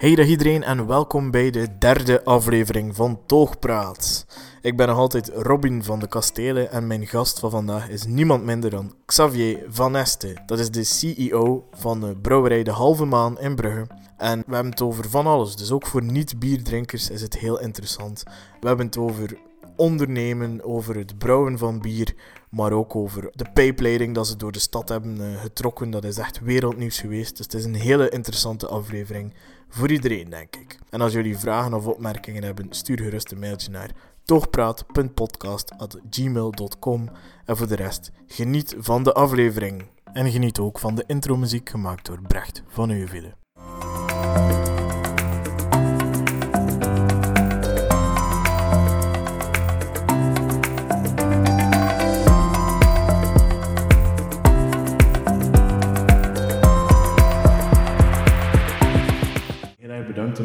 Hey dag iedereen en welkom bij de derde aflevering van Toogpraat. Ik ben nog altijd Robin van de Kastelen en mijn gast van vandaag is niemand minder dan Xavier Van Este. Dat is de CEO van de brouwerij De Halve Maan in Brugge. En we hebben het over van alles, dus ook voor niet-bierdrinkers is het heel interessant. We hebben het over ondernemen, over het brouwen van bier, maar ook over de pijpleiding dat ze door de stad hebben uh, getrokken. Dat is echt wereldnieuws geweest, dus het is een hele interessante aflevering voor iedereen, denk ik. En als jullie vragen of opmerkingen hebben, stuur gerust een mailtje naar toogpraat.podcast.gmail.com En voor de rest, geniet van de aflevering. En geniet ook van de intromuziek gemaakt door Brecht van Euville.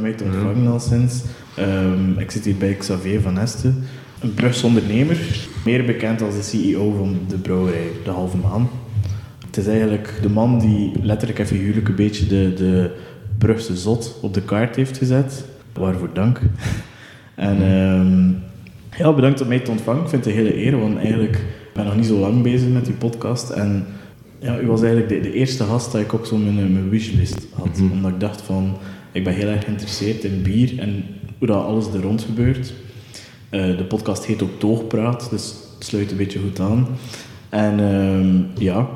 Mij te ontvangen al sinds. Um, ik zit hier bij Xavier Van Este, een Brugse ondernemer, meer bekend als de CEO van de brouwerij De Halve Maan. Het is eigenlijk de man die letterlijk en figuurlijk een beetje de, de Brugse zot op de kaart heeft gezet. Waarvoor dank. En um, ja, bedankt om mij te ontvangen. Ik vind het een hele eer, want eigenlijk ben ik nog niet zo lang bezig met die podcast. En ja, u was eigenlijk de, de eerste gast dat ik op zo'n mijn, mijn wishlist had. Mhm. Omdat ik dacht van, ik ben heel erg geïnteresseerd in bier en hoe dat alles er rond gebeurt. Uh, de podcast heet ook Toogpraat, dus het sluit een beetje goed aan. En uh, ja,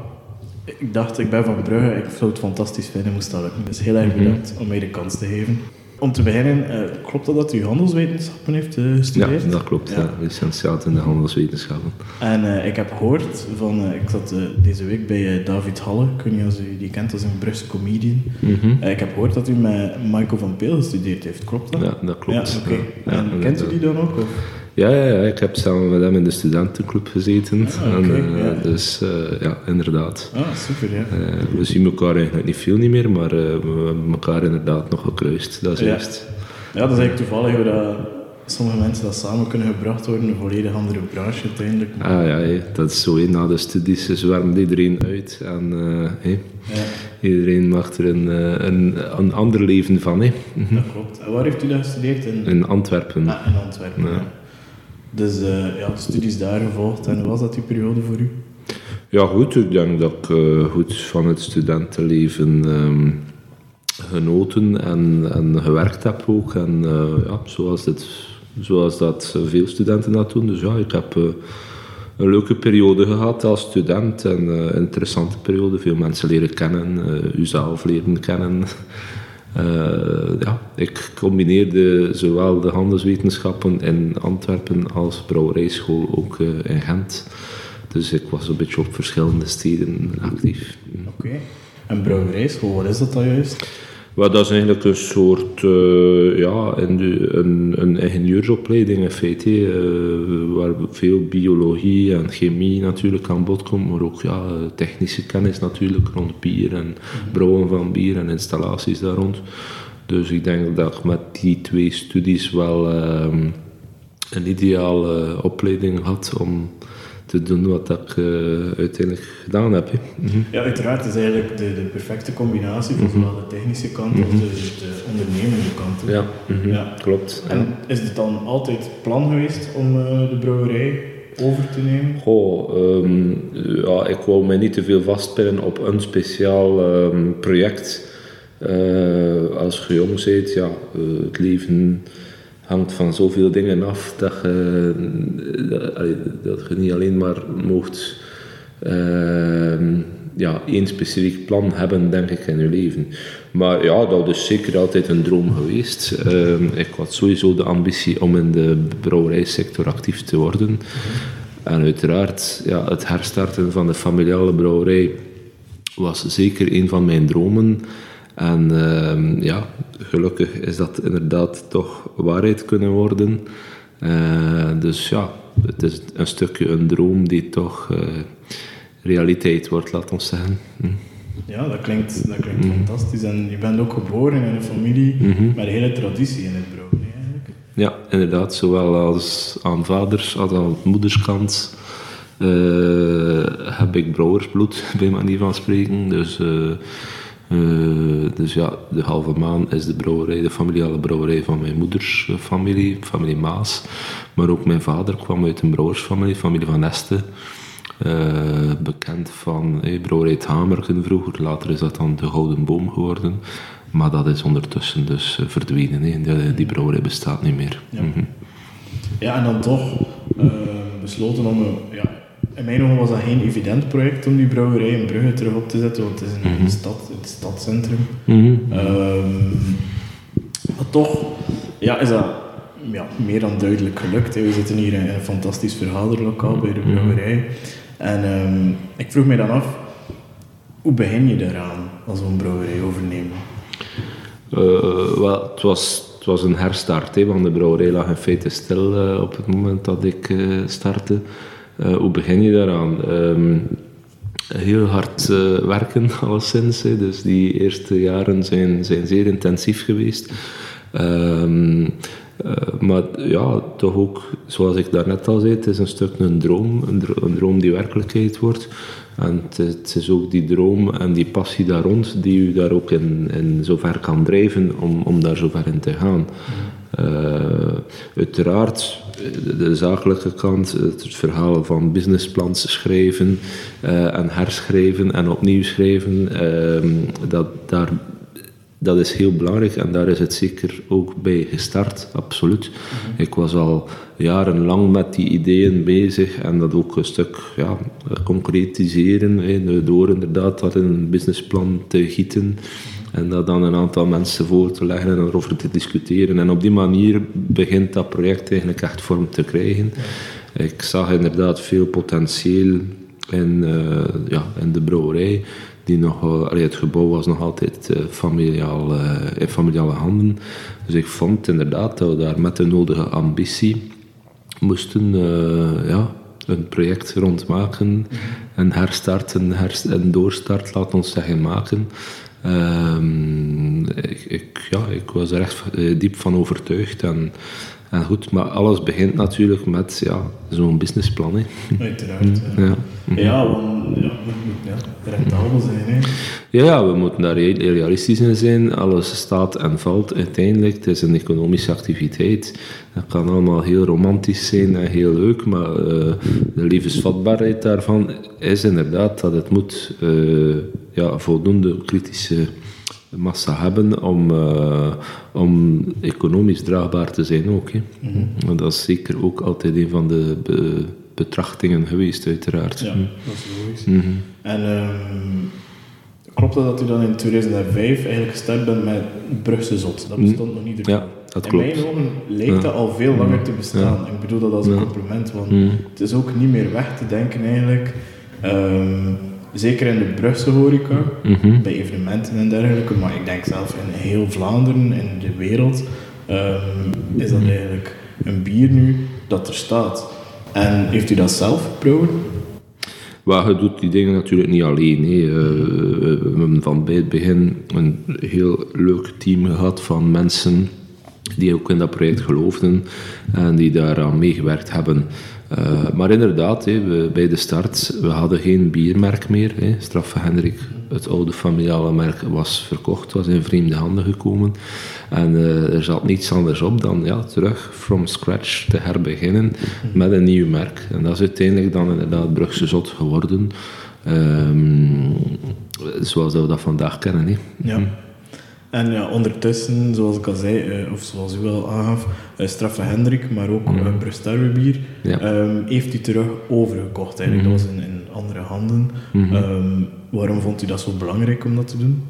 ik dacht, ik ben van Brugge, ik zou het fantastisch vinden moest dat lukken. Dus heel erg mhm. bedankt om mij de kans te geven. Om te beginnen, uh, klopt dat dat u handelswetenschappen heeft uh, gestudeerd? Ja, dat klopt. Ja. Licentiaat in de handelswetenschappen. En uh, ik heb gehoord van, ik zat deze week bij David Halle, ik weet niet of u die kent als een Brugse comedian. Mm -hmm. ik heb gehoord dat u met Michael van Peel gestudeerd heeft, klopt dat? Ja, dat klopt. Ja, okay. en kent u die dan ook? Of? Ja, ja, ja, ik heb samen met hem in de studentenclub gezeten. Ah, en, uh, Dus uh, ja, inderdaad. Ah, super, ja. Uh, we zien elkaar eigenlijk niet veel niet meer, maar we hebben elkaar inderdaad nog gekruist. Dat is ja. juist. Ja, dat is eigenlijk toevallig hoe dat sommige mensen dat samen kunnen gebracht worden, een volledig andere branche uiteindelijk. Ah ja, dat is zo. Na de studies zwermt iedereen uit en ja. iedereen maakt er een, een, een ander leven van. Hey. Dat klopt. En waar heeft u dat gestudeerd? In, in Antwerpen. Ah, in Antwerpen, ja. Dus uh, ja, studies daar gevolgd. En hoe was dat die periode voor u? Ja, goed. Ik denk dat ik uh, goed van het studentenleven um, genoten en, en gewerkt heb ook. En uh, ja, zoals, dit, zoals dat veel studenten dat doen. Dus ja, ik heb een leuke periode gehad als student. En een interessante periode. Veel mensen leren kennen, uzelf leren kennen. Uh, ja, ik combineerde zowel de handelswetenschappen in Antwerpen als brouwerijschool ook uh, in Gent. Dus ik was een beetje op verschillende steden actief. Oké. Okay. En brouwerijschool, wat is dat dan juist? Well, dat is eigenlijk een soort uh, ja, een, een ingenieursopleiding in feite, uh, waar veel biologie en chemie natuurlijk aan bod komt, maar ook ja, technische kennis natuurlijk rond bier en mhm. brouwen van bier en installaties daar rond. Dus ik denk dat ik met die twee studies wel uh, een ideale opleiding had om te doen wat ik uiteindelijk gedaan heb. Mm -hmm. Ja, uiteraard. Is eigenlijk de, de perfecte combinatie van zowel de technische kant als de, de ondernemende kant. Ja, ja, klopt. En is het dan altijd plan geweest om uh, de brouwerij over te nemen? Goh, um, ja, ik wou mij niet te veel vastpinnen op een speciaal um, project. Uh, als je jong bent, ja, het leven hangt van zoveel dingen af dat je, dat je niet alleen maar mocht uh, ja, één specifiek plan hebben, denk ik, in je leven. Maar ja, dat is zeker altijd een droom geweest. Uh, ik had sowieso de ambitie om in de brouwerijsector actief te worden. En uiteraard, ja, het herstarten van de familiale brouwerij was zeker een van mijn dromen. En uh, ja, gelukkig is dat inderdaad toch waarheid kunnen worden. Uh, dus ja, het is een stukje een droom die toch uh, realiteit wordt, laat ons zeggen. Hm. Ja, dat klinkt, dat klinkt mm. fantastisch. En je bent ook geboren in een familie mm -hmm. met een hele traditie in het brouwen, eigenlijk. Ja, inderdaad. Zowel als aan vaders als aan moederskant uh, heb ik brouwersbloed, bij manier van spreken. Dus dus ja, de halve maan is de brouwerij, de familiale brouwerij van mijn moeders familie, familie Maas. Maar ook mijn vader kwam uit een brouwersfamilie, familie van Este. bekend van eh, brouwerij het vroeger, later is dat dan de Gouden Boom geworden. Maar dat is ondertussen dus verdwenen. Die, die brouwerij bestaat niet meer. Ja, mhm. ja en dan toch besloten om ja, in mijn ogen was dat geen evident project om die brouwerij in Brugge terug op te zetten, want het is in mm stad, het stadscentrum. Mm maar toch ja, is dat ja, meer dan duidelijk gelukt. We zitten hier in een fantastisch vergaderlokaal bij de mhm. brouwerij. En um, ik vroeg me dan af, hoe begin je daaraan als een brouwerij overnemen? Uh, wel, het was het was een herstart, hè, want de brouwerij lag in feite stil uh, op het moment dat ik uh, startte. Uh, hoe begin je daaraan? Um, heel hard uh, werken, alleszins. Hè. Dus die eerste jaren zijn, zijn zeer intensief geweest. Um, uh, maar ja, toch ook, zoals ik daarnet al zei, het is een stuk een droom, een, dro een droom die werkelijkheid wordt. En het, is ook die droom en die passie daar rond die u daar ook in, in zover kan drijven om, om daar zover in te gaan. Uiteraard, de, zakelijke kant, het verhaal van businessplans schrijven uh, en herschrijven en opnieuw schrijven, uh, dat, daar, dat is heel belangrijk en daar is het zeker ook bij gestart, absoluut. Mhm. Ik was al jarenlang met die ideeën bezig en dat ook een stuk ja, concretiseren, door inderdaad dat in een businessplan te gieten. En dat dan een aantal mensen voor te leggen en erover te discussiëren. En op die manier begint dat project eigenlijk echt vorm te krijgen. Ik zag inderdaad veel potentieel in, uh, ja, in de brouwerij. Die nog, allee, het gebouw was nog altijd uh, familiaal, uh, in familiale handen. Dus ik vond inderdaad dat we daar met de nodige ambitie moesten ja, een project rondmaken. Een herstart, een, herst een doorstart, laat ons zeggen, maken. Um, ik, ik, ja, ik was er echt eh, diep van overtuigd. En, en goed, maar alles begint natuurlijk met ja, zo'n businessplan. Hè. Uiteraard. Ja, ja want ja, we moeten ja, rentabel zijn. Hè. Ja, we moeten daar realistisch in zijn. Alles staat en valt uiteindelijk. Het is een economische activiteit. Dat kan allemaal heel romantisch zijn en heel leuk, maar uh, de levensvatbaarheid daarvan is inderdaad dat het moet uh, ja, voldoende kritische massa hebben om, uh, om economisch draagbaar te zijn ook. Hè. Mm -hmm. Dat is zeker ook altijd een van de be betrachtingen geweest, uiteraard. Ja, dat is logisch. Mm -hmm. En um, klopt dat dat u dan in 2005 eigenlijk gestart bent met Brugse Zot? Dat bestond nog niet Ja, dat in klopt. mijn ogen leek ja. dat al veel langer te bestaan. Ik bedoel dat als een compliment, want het is ook niet meer weg te denken eigenlijk. Um, zeker in de Brugse horeca, mm -hmm. bij evenementen en dergelijke, maar ik denk zelf in heel Vlaanderen, in de wereld, um, is dat eigenlijk een bier nu dat er staat. En heeft u dat zelf gebrouwen? Maar je doet die dingen natuurlijk niet alleen. Hè. Uh, we hebben van bij het begin een heel leuk team gehad van mensen die ook in dat project geloofden en die daaraan meegewerkt hebben. Uh, maar inderdaad, hé, we, bij de start, we hadden geen biermerk meer. Hé. Straffe Hendrik, het oude familiale merk, was verkocht, was in vreemde handen gekomen. En uh, er zat niets anders op dan ja, terug from scratch te herbeginnen met een nieuw merk. En dat is uiteindelijk dan inderdaad Brugse Zot geworden. Um, zoals we dat vandaag kennen. Hé. Ja. En ja, ondertussen, zoals ik al zei, uh, of zoals u al aangaf, uh, Straffe Hendrik, maar ook mm -hmm. uh, ja. um, heeft u terug overgekocht. Eigenlijk. Mm -hmm. Dat was in, in andere handen. Mm -hmm. um, waarom vond u dat zo belangrijk om dat te doen?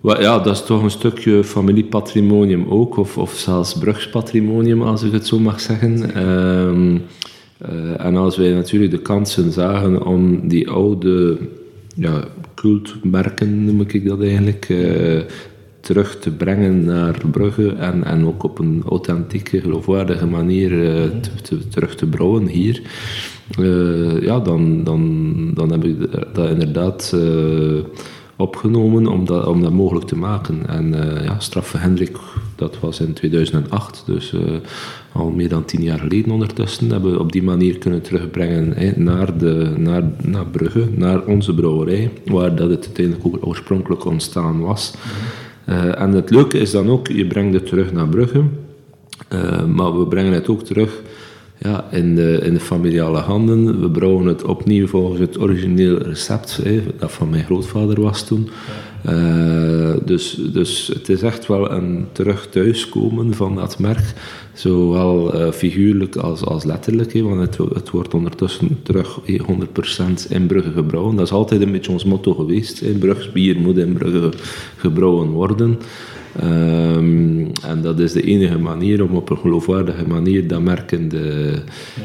Ja, dat is toch een stukje familiepatrimonium ook, of, of zelfs brugspatrimonium, als ik het zo mag zeggen. Um, en als wij natuurlijk de kansen zagen om die oude ja, cultmerken, noem ik dat eigenlijk, uh, terug te brengen naar Brugge en, en ook op een authentieke, geloofwaardige manier te, terug te brouwen hier. Uh, ja, dan, dan, dan heb ik dat inderdaad opgenomen om dat, om dat mogelijk te maken. En ja, Straffe Hendrik Dat was in 2008, dus al meer dan tien jaar geleden ondertussen. Hebben we op die manier kunnen terugbrengen naar, de, naar, naar Brugge, naar onze brouwerij, waar dat het uiteindelijk ook oorspronkelijk ontstaan was. en het leuke is dan ook, je brengt het terug naar Brugge, maar we brengen het ook terug ja, in, de, in de familiale handen. We brouwen het opnieuw volgens het origineel recept, dat van mijn grootvader was toen. Uh, dus, dus het is echt wel een terug thuiskomen van dat merk, zowel uh, figuurlijk als, als letterlijk, hè, want het, het wordt ondertussen terug 100% in Brugge gebrouwen. Dat is altijd een beetje ons motto geweest. Hè. Brugs bier moet in Brugge gebrouwen worden. Um, en dat is de enige manier om op een geloofwaardige manier dat merk in de,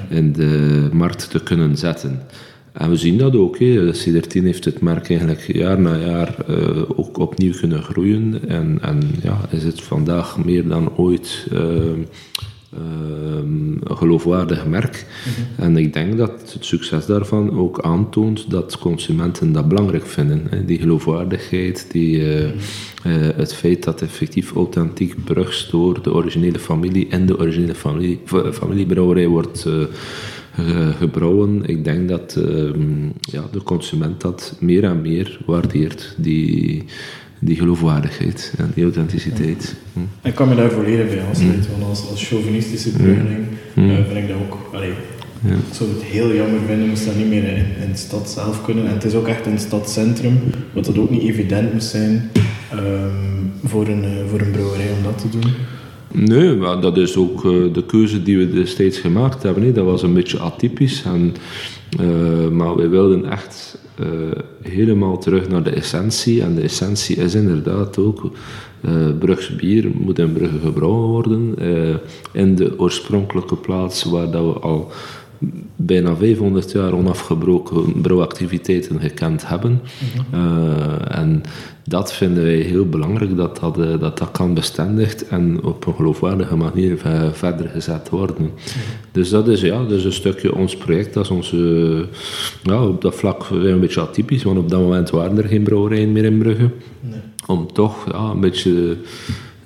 in de markt te kunnen zetten. En we zien dat ook. CD13 heeft het merk eigenlijk jaar na jaar uh, ook opnieuw kunnen groeien. En, en ja, is het vandaag meer dan ooit uh, een geloofwaardig merk. Mhm. En ik denk dat het succes daarvan ook aantoont dat consumenten dat belangrijk vinden. Hè. Die geloofwaardigheid, die, uh, het feit dat effectief authentiek Brugs door de originele familie en de originele familie, familiebrouwerij wordt gebrouwen. Ik denk dat ehm, ja, de consument dat meer en meer waardeert. Die, die geloofwaardigheid en die authenticiteit. Hm. Ik kan me daar volledig bij aansluiten, hm. want als, als chauvinistische burgerling hm. uh, vind ik dat ook. Allee, ja. Ik zou het heel jammer vinden moest dat niet meer in, in de stad zelf kunnen. En het is ook echt een stadcentrum, wat dat ook niet evident moest zijn um, voor, een, uh, voor een brouwerij om dat te doen. Nee, maar dat is ook uh, de keuze die we destijds gemaakt hebben. Hè. Dat was een beetje atypisch. En, uh, maar we wilden echt uh, helemaal terug naar de essentie. En de essentie is inderdaad ook... Brugse bier moet in Brugge gebrouwen worden. in de oorspronkelijke plaats waar dat we al bijna 500 jaar onafgebroken brouwactiviteiten gekend hebben. Mhm. uh, en dat vinden wij heel belangrijk, dat dat, uh, dat, dat kan bestendigd en op een geloofwaardige manier verder gezet worden. Mhm. Dus dat is, ja, dus een stukje ons project, dat is onze, ja, op dat vlak een beetje atypisch, want op dat moment waren er geen brouwerijen meer in Brugge. Nee. Om toch ja, een beetje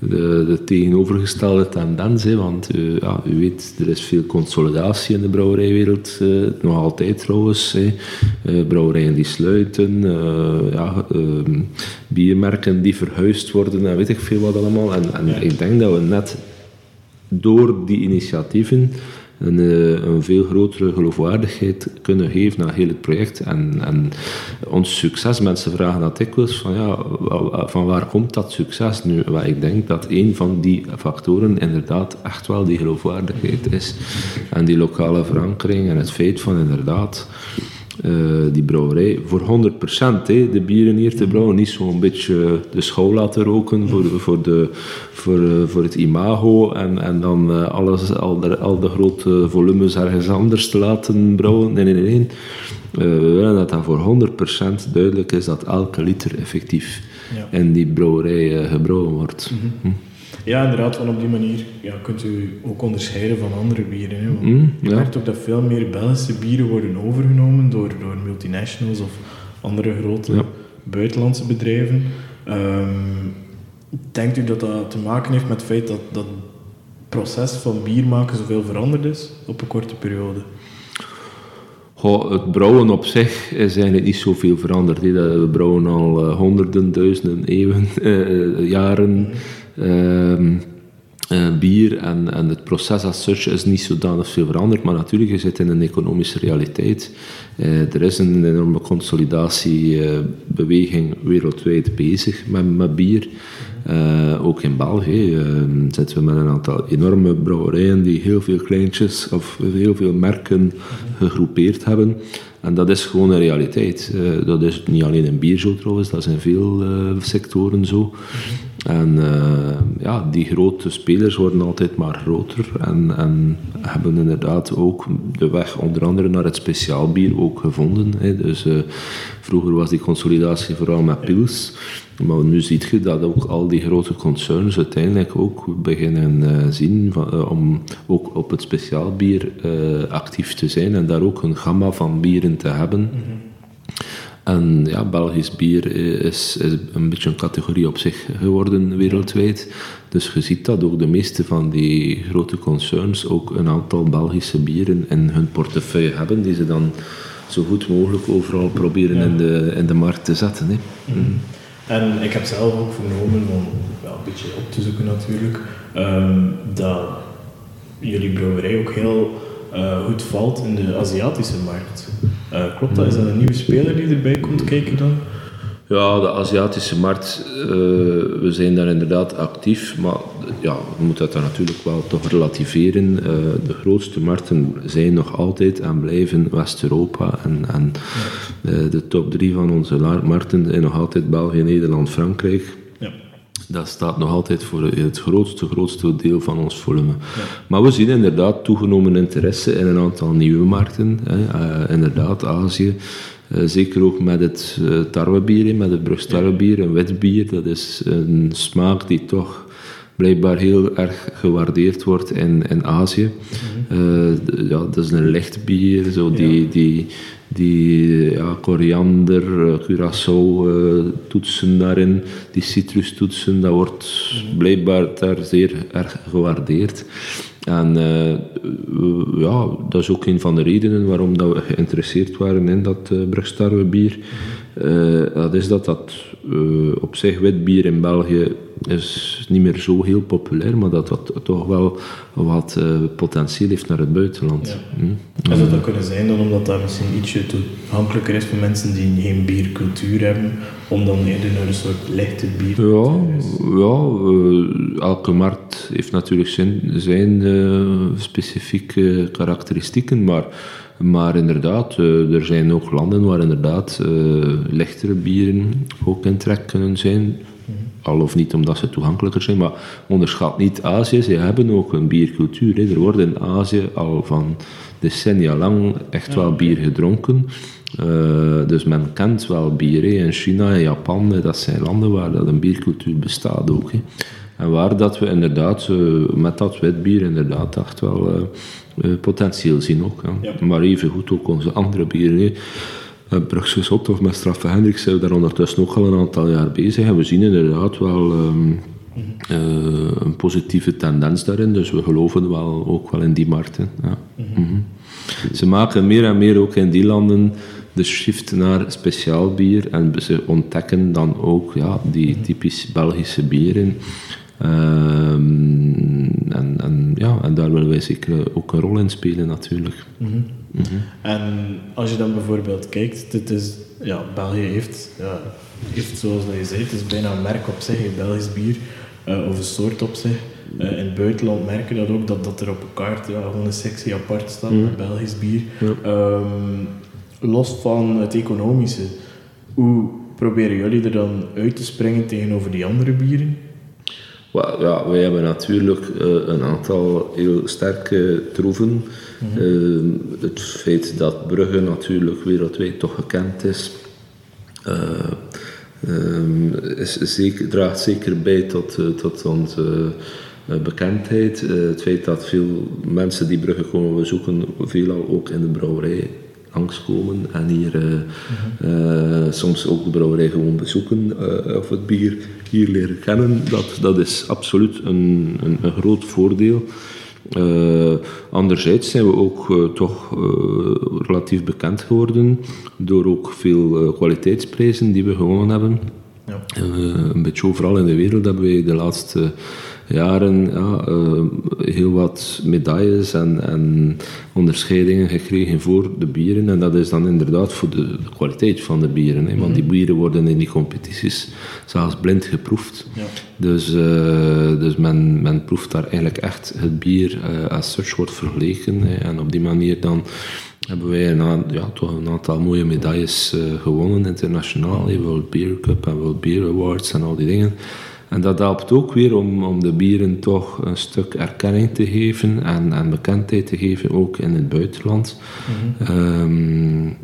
de, de tegenovergestelde tendens. Hè, want uh, ja, u weet, er is veel consolidatie in de brouwerijwereld. Uh, nog altijd trouwens. Hè. Uh, brouwerijen die sluiten. ja, ehm, biermerken die verhuisd worden en weet ik veel wat allemaal. En, en ik denk dat we net door die initiatieven een, eh, een veel grotere geloofwaardigheid kunnen geven aan heel het project. En, en ons succes, mensen vragen dat dikwijls van ja, van waar komt dat succes nu? Wel, ik denk dat een van die factoren inderdaad echt wel die geloofwaardigheid is. En die lokale verankering en het feit van inderdaad die brouwerij voor 100% hè, de bieren hier te brouwen. Niet zo'n beetje de schouw laten roken voor, voor, de, voor, uh, voor het imago en, en dan uh, alles, al, de, al de grote volumes ergens anders te laten brouwen. Nee, nee, nee. nee. we willen dat dat voor 100% duidelijk is dat elke liter effectief ja. in die brouwerij gebrouwen wordt. Mm -hmm. hm. Ja, inderdaad, van op die manier ja, kunt u ook onderscheiden van andere bieren. Hè, want mm, je merkt ook dat veel meer Belgische bieren worden overgenomen door, door multinationals of andere grote buitenlandse bedrijven. Um, denkt u dat dat te maken heeft met het feit dat, dat het proces van bier maken zoveel veranderd is op een korte periode? Goh, het brouwen op zich is eigenlijk niet zoveel veranderd. We brouwen al uh, honderden, duizenden eeuwen, uh, jaren. Mm. Ehm, eh, bier en, en het proces als such is niet zodanig veel veranderd, maar natuurlijk, je zit in een economische realiteit. Uh, er is een enorme consolidatiebeweging wereldwijd bezig met, met bier. Uh, ook in België zitten we met een aantal enorme brouwerijen die heel veel kleintjes of heel veel merken gegroepeerd hebben. En dat is gewoon een realiteit. dat is niet alleen in bier zo trouwens, dat is in veel sectoren zo. En uh, ja, die grote spelers worden altijd maar groter en, en hebben inderdaad ook de weg onder andere naar het speciaalbier ook gevonden. Hè. Dus uh, vroeger was die consolidatie vooral met pils. Maar nu zie je dat ook al die grote concerns uiteindelijk ook beginnen uh, zien van, om ook op het speciaalbier actief te zijn en daar ook een gamma van bieren te hebben. Mm En ja, Belgisch bier is, is een beetje een categorie op zich geworden wereldwijd. Dus je ziet dat ook de meeste van die grote concerns ook een aantal Belgische bieren in hun portefeuille hebben, die ze dan zo goed mogelijk overal proberen in, de, in de markt te zetten. Hè. Mhm. En ik heb zelf ook vernomen, om wel een beetje op te zoeken natuurlijk, ehm, dat jullie brouwerij ook heel uh, goed valt in de Aziatische markt. Uh, klopt dat? Is dat een nieuwe speler die erbij komt kijken dan? Ja, de Aziatische markt, uh, we zijn daar inderdaad actief, maar ja, we moeten dat natuurlijk wel toch relativeren. Uh, de grootste markten zijn nog altijd en blijven West-Europa. En, en ja. de top drie van onze markten zijn nog altijd België, Nederland, Frankrijk. Dat staat nog altijd voor het grootste, grootste deel van ons volume. Ja. Maar we zien inderdaad toegenomen interesse in een aantal nieuwe markten. Hè. Uh, inderdaad, Azië. Uh, zeker ook met het uh, tarwebier, met het Brugs tarwebier, een wit bier. Dat is een smaak die toch blijkbaar heel erg gewaardeerd wordt in, in Azië. Mm -hmm. ja, dat is een licht bier, zo die, ja. die, die ja, koriander, curaçao uh, toetsen daarin, die citrus toetsen, dat wordt mm. blijkbaar daar zeer erg gewaardeerd. En uh, ja, dat is ook een van de redenen waarom dat we geïnteresseerd waren in dat uh, Brugstarwe bier. Uh, dat is dat dat op zich wit bier in België is niet meer zo heel populair, maar dat dat toch wel wat potentieel heeft naar het buitenland. Ja. Hm? Zou dat kunnen zijn dan omdat dat misschien ietsje toegankelijker is voor mensen die geen biercultuur hebben, om dan eerder naar een soort lichte bier Ja, ja elke markt heeft natuurlijk zijn, zijn specifieke karakteristieken, maar, maar inderdaad, uh, er zijn ook landen waar inderdaad uh, lichtere bieren ook in trek kunnen zijn. Al of niet omdat ze toegankelijker zijn, maar onderschat niet Azië. Ze hebben ook een biercultuur. Hè. Er wordt in Azië al van decennia lang echt wel bier gedronken. Uh, dus men kent wel bier. Hè. In China en Japan, dat zijn landen waar dat een biercultuur bestaat ook. Hè. En waar dat we inderdaad uh, met dat witbier inderdaad echt wel uh, potentieel zien ook. Ja. Maar even goed ook onze andere bieren. Brugse Zot of met Straffe Hendricks zijn we daar ondertussen ook al een aantal jaar bezig. En we zien inderdaad wel um, mm -hmm. een positieve tendens daarin. Dus we geloven wel, ook wel in die markten. Ja. Mm -hmm. Mm -hmm. Ze maken meer en meer ook in die landen de shift naar speciaal bier. En ze ontdekken dan ook ja, die typisch Belgische bieren. Um, en, en, ja, en daar willen wij zeker ook een rol in spelen natuurlijk. Mm -hmm. Mm -hmm. En als je dan bijvoorbeeld kijkt, dit is, ja, België heeft, ja, heeft, zoals je zei, het is bijna een merk op zich, een Belgisch bier, uh, of een soort op zich. Uh, in het buitenland merken dat ook, dat, dat er op een kaart ja, gewoon een sectie apart staat mm -hmm. met Belgisch bier. Um, los van het economische, hoe proberen jullie er dan uit te springen tegenover die andere bieren? Ja, wij hebben natuurlijk uh, een aantal heel sterke troeven. Mm -hmm. uh, het feit dat Brugge natuurlijk wereldwijd toch gekend is, uh, is zeker, draagt zeker bij tot, tot onze bekendheid. het feit dat veel mensen die Brugge komen bezoeken, veelal ook in de brouwerij langskomen en hier uh, uh, soms ook de brouwerij gewoon bezoeken uh, of het bier hier leren kennen. Dat, dat is absoluut een, een, een groot voordeel. anderzijds zijn we ook toch relatief bekend geworden door ook veel kwaliteitsprijzen die we gewonnen hebben. Ja. een beetje overal in de wereld hebben wij de laatste jaren ja, uh, heel wat medailles en, en, onderscheidingen gekregen voor de bieren. En dat is dan inderdaad voor de, de kwaliteit van de bieren. Hè, want die mhm. bieren worden in die competities zelfs blind geproefd. Ja. Dus, uh, dus men, men proeft daar eigenlijk echt het bier uh, als such wordt vergeleken. Hè, en op die manier dan hebben wij een, ja, toch een aantal mooie medailles gewonnen internationaal. World Beer Cup en World Beer Awards en al die dingen. En dat helpt ook weer om, om de bieren toch een stuk erkenning te geven en, en bekendheid te geven, ook in het buitenland. Mm -hmm. um,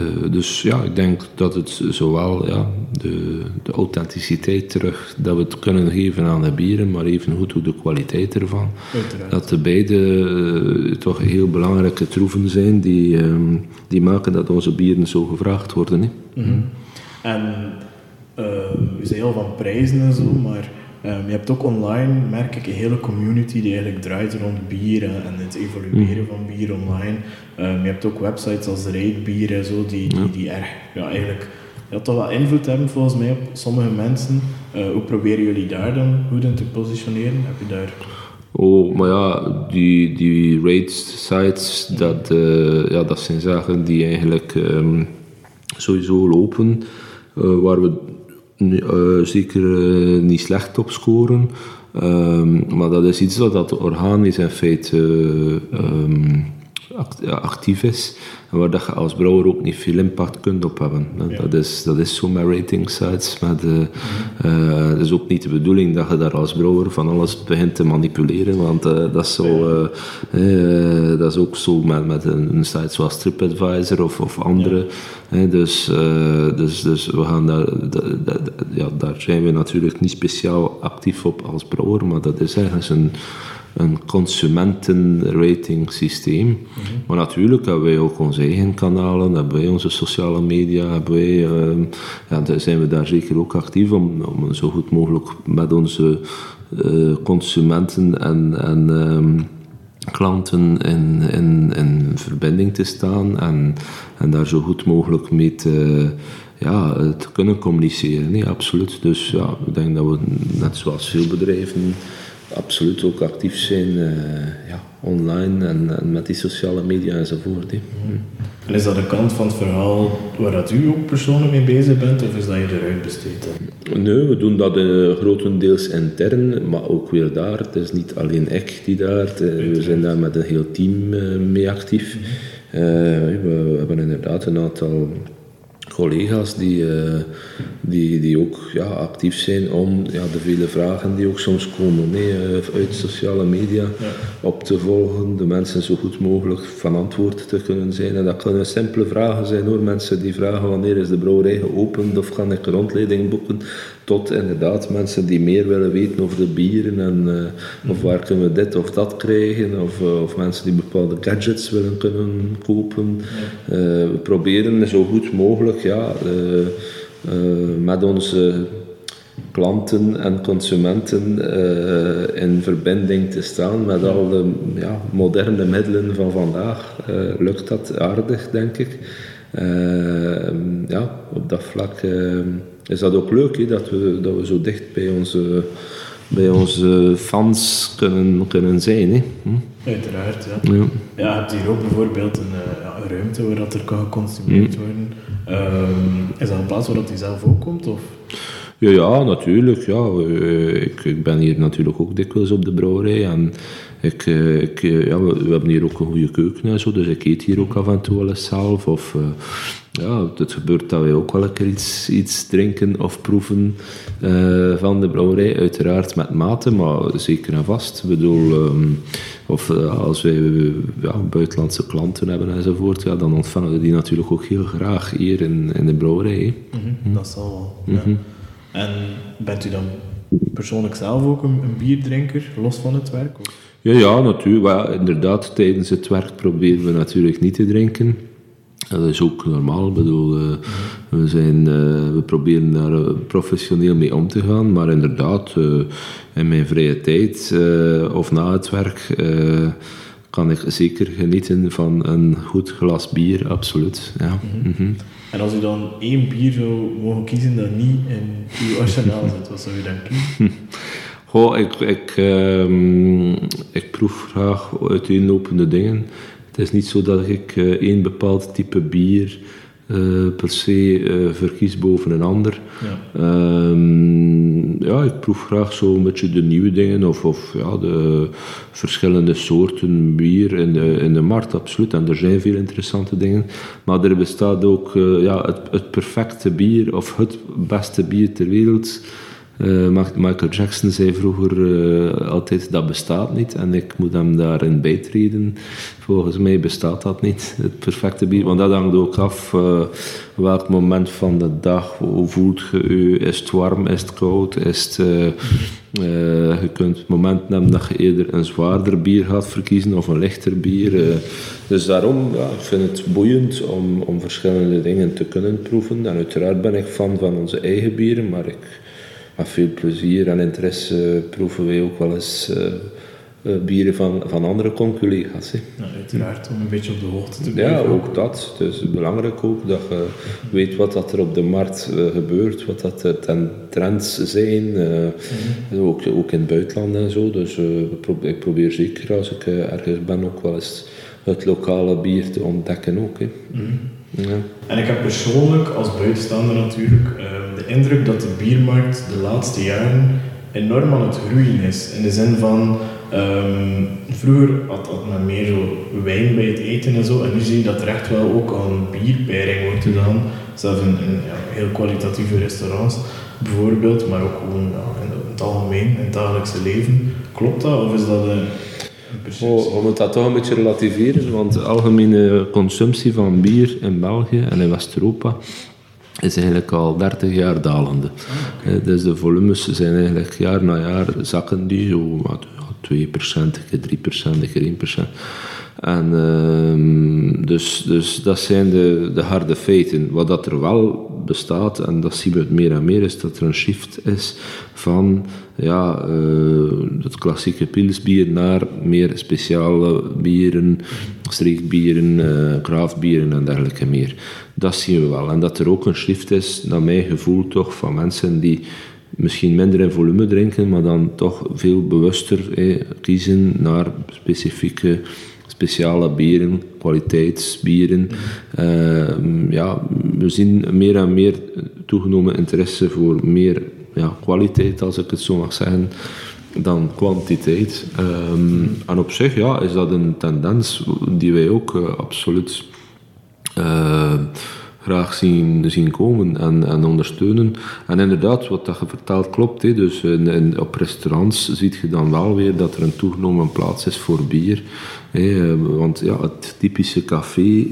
uh, dus ja, ik denk dat het zowel ja, de, de authenticiteit terug, dat we het kunnen geven aan de bieren, maar even goed ook de kwaliteit ervan. Uiteraard. Dat de beide uh, toch heel belangrijke troeven zijn die, um, die maken dat onze bieren zo gevraagd worden. Hè. Mhm. En uh, je zei al van prijzen en zo, maar um, je hebt ook online, merk ik, een hele community die eigenlijk draait rond bier en, het evolueren van bier online. Um, je hebt ook websites als Rate Bier en zo, die, die, die erg, ja, eigenlijk ja, toch wel invloed hebben volgens mij op sommige mensen. Uh, hoe proberen jullie daar dan goed in te positioneren? Heb je daar... Oh, maar ja, die, die rate sites, dat, uh, ja, dat zijn zaken die eigenlijk um, sowieso lopen, uh, waar we uh, zeker niet slecht op scoren. Um, maar dat is iets dat, dat organisch in feite um, actief is. En waar dat je als brouwer ook niet veel impact kunt op hebben. Dat, is, dat is zo met rating sites. Met, uh, uh, het is ook niet de bedoeling dat je daar als brouwer van alles begint te manipuleren. Want uh, dat, is zo, dat is ook zo met, met een, een site zoals TripAdvisor of, of andere. dus, dus, dus we gaan daar, ja, daar zijn we natuurlijk niet speciaal actief op als brouwer. Maar dat is ergens een een consumentenrating systeem. Mm Maar natuurlijk hebben wij ook onze eigen kanalen, hebben wij onze sociale media, hebben wij, uh, ja, zijn we daar zeker ook actief om, om zo goed mogelijk met onze uh, consumenten en, en um, klanten in, in, in verbinding te staan en, en daar zo goed mogelijk mee te, ja, te kunnen communiceren. Nee, absoluut. Dus ja, ik denk dat we net zoals veel bedrijven absoluut ook actief zijn uh, ja, online en, en, met die sociale media enzovoort. Hè. Mm. En is dat de kant van het verhaal waar dat u ook persoonlijk mee bezig bent, of is dat je eruit besteed? Nee, we doen dat uh, grotendeels intern, maar ook weer daar. Het is niet alleen ik die daar, uh, we zijn daar met een heel team mee actief. Mm we hebben inderdaad een aantal collega's die, uh, die, die ook ja, actief zijn om ja, de vele vragen die ook soms komen nee, uh, uit sociale media op te volgen, de mensen zo goed mogelijk van antwoord te kunnen zijn. En dat kunnen simpele vragen zijn hoor, mensen die vragen wanneer is de brouwerij geopend of ga ik een rondleiding boeken, tot inderdaad mensen die meer willen weten over de bieren en uh, of waar kunnen we dit of dat krijgen, of, of mensen die bepaalde gadgets willen kunnen kopen. we proberen zo goed mogelijk ja, met onze klanten en consumenten in verbinding te staan met al de ja, moderne middelen van vandaag. lukt dat aardig, denk ik. ja, op dat vlak is dat ook leuk he, dat, we, dat we zo dicht bij onze bij onze fans kunnen, kunnen zijn. Hè. Hm? Uiteraard, ja. ja. Ja, je hebt hier ook bijvoorbeeld een, een ruimte waar dat er kan geconsumeerd hm. worden. Um, is dat een plaats waar hij zelf ook komt? Of? Ja, ja, natuurlijk. Ja. Ik, ik, ben hier natuurlijk ook dikwijls op de brouwerij. En ik, ik, ja, we, hebben hier ook een goede keuken en zo, dus ik eet hier ook af en toe wel eens zelf. Of, ja, het gebeurt dat wij ook wel een keer iets, iets drinken of proeven uh, van de brouwerij. Uiteraard met mate, maar zeker en vast. Ik bedoel, um, of uh, als wij ja, buitenlandse klanten hebben enzovoort, ja, dan ontvangen we die natuurlijk ook heel graag hier in, in de brouwerij. Mm -hmm, dat zal wel. Mm -hmm. ja. En bent u dan persoonlijk zelf ook een, een bierdrinker, los van het werk? Of? Ja, ja, natuurlijk. Inderdaad, tijdens het werk proberen we natuurlijk niet te drinken. Dat is ook normaal. Ik bedoel, uh, we, zijn, uh, we proberen daar uh, professioneel mee om te gaan. Maar inderdaad, in mijn vrije tijd of na het werk kan ik zeker genieten van een goed glas bier, absoluut. Ja. Mm -hmm. En als u dan één bier zou mogen kiezen dat niet in uw arsenaal zit, wat zou u dan kiezen? Goh, ik, ik, um, ik proef graag uiteenlopende dingen. Het is niet zo dat ik uh, één bepaald type bier uh, per se uh, verkies boven een ander. Ja. Um, ja, ik proef graag zo een beetje de nieuwe dingen of, of ja, de verschillende soorten bier in de, in de markt, absoluut. En er zijn veel interessante dingen. Maar er bestaat ook ja, het, het perfecte bier of het beste bier ter wereld Michael Jackson zei vroeger altijd dat bestaat niet en ik moet hem daarin bijtreden. Volgens mij bestaat dat niet, het perfecte bier. Want dat hangt ook af welk moment van de dag, hoe voelt je je, is het warm, is het koud, is het... Je kunt momenten hebben dat je eerder een zwaarder bier gaat verkiezen of een lichter bier. Dus daarom, ja, ik vind het boeiend om, om verschillende dingen te kunnen proeven. En uiteraard ben ik fan van onze eigen bieren, maar ik, met veel plezier en interesse proeven wij ook wel eens uh, uh, bieren van, van andere conculega's. Ja, uiteraard, om een beetje op de hoogte te blijven. Ja, ook dat. Het is belangrijk ook dat je weet wat dat er op de markt uh, gebeurt, wat dat er ten trends zijn, mm-hmm. ook, ook in het buitenland en zo. Dus ik probeer zeker als ik ergens ben ook wel eens het lokale bier te ontdekken ook. Hè. Mm-hmm. Ja. En ik heb persoonlijk als buitenstaander natuurlijk de indruk dat de biermarkt de laatste jaren enorm aan het groeien is. In de zin van Um, vroeger had, had men meer zo wijn bij het eten en zo, en nu zie je dat er echt wel ook aan bierpairing wordt gedaan. Zelfs in, ja, heel kwalitatieve restaurants bijvoorbeeld, maar ook gewoon in, het algemeen, in het dagelijkse leven. Klopt dat of is dat een, een oh, om dat toch een beetje relativeren, want de algemene consumptie van bier in België en in West-Europa is eigenlijk al 30 jaar dalende. Ah, okay. Dus de volumes zijn eigenlijk jaar na jaar zakken die zo 2%, keer 3%, keer 1%. En uh, dus, dus dat zijn de, de harde feiten. Wat dat er wel bestaat, en dat zien we meer en meer, is dat er een shift is van ja, het klassieke pilsbier naar meer speciale bieren, streekbieren, uh, en dergelijke meer. Dat zien we wel. En dat er ook een shift is, naar mijn gevoel toch, van mensen die misschien minder in volume drinken, maar dan toch veel bewuster kiezen naar specifieke, speciale bieren, kwaliteitsbieren. Uh, ja, we zien meer en meer toegenomen interesse voor meer ja, kwaliteit, als ik het zo mag zeggen, dan kwantiteit. Um, en op zich ja, is dat een tendens die wij ook uh, absoluut. Uh, graag zien, zien komen en, en ondersteunen. En inderdaad, wat dat je vertelt klopt. Hè. Dus in, op restaurants ziet je dan wel weer dat er een toegenomen plaats is voor bier. Hè. Want ja, het typische café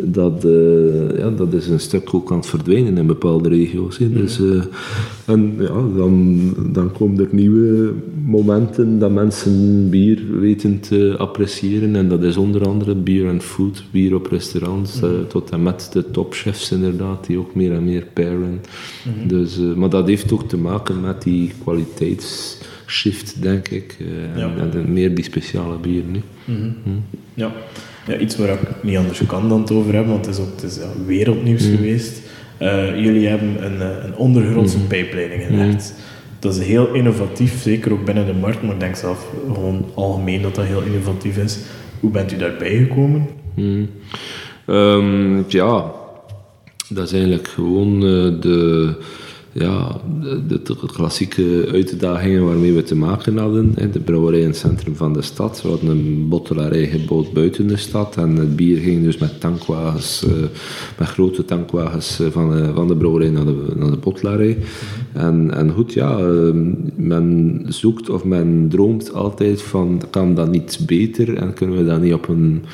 dat, uh, ja, dat is een stuk ook aan het verdwijnen in bepaalde regio's. Dus, uh, en ja, dan, dan komen er nieuwe momenten dat mensen bier weten te appreciëren. En dat is onder andere bier en food, bier op restaurants, mm. uh, tot en met de topchefs inderdaad, die ook meer en meer pairen. Mm. Dus, maar dat heeft ook te maken met die kwaliteitsshift, denk ik. Ja. En, en, meer die speciale bieren. Mm -hmm. Ja ja, iets waar ik niet anders kan dan het over hebben, want het is ook het is, ja, wereldnieuws mm. geweest. Uh, jullie hebben een, eh, een ondergrondse mm. pijpleiding gelegd. Mm. Dat is heel innovatief, zeker ook binnen de markt, maar ik denk zelf gewoon algemeen dat dat heel innovatief is. Hoe bent u daarbij gekomen? Um, ja, dat is eigenlijk gewoon uh, de ja, de, de, klassieke uitdagingen waarmee we te maken hadden. De brouwerij in het centrum van de stad. We hadden een bottelarij gebouwd buiten de stad. En het bier ging dus met tankwagens, eh, met grote tankwagens eh, van de, van de brouwerij naar de, naar de bottelarij. En, en goed, ja, ehm, men zoekt of men droomt altijd van, kan dat niet beter? En kunnen we dat niet op een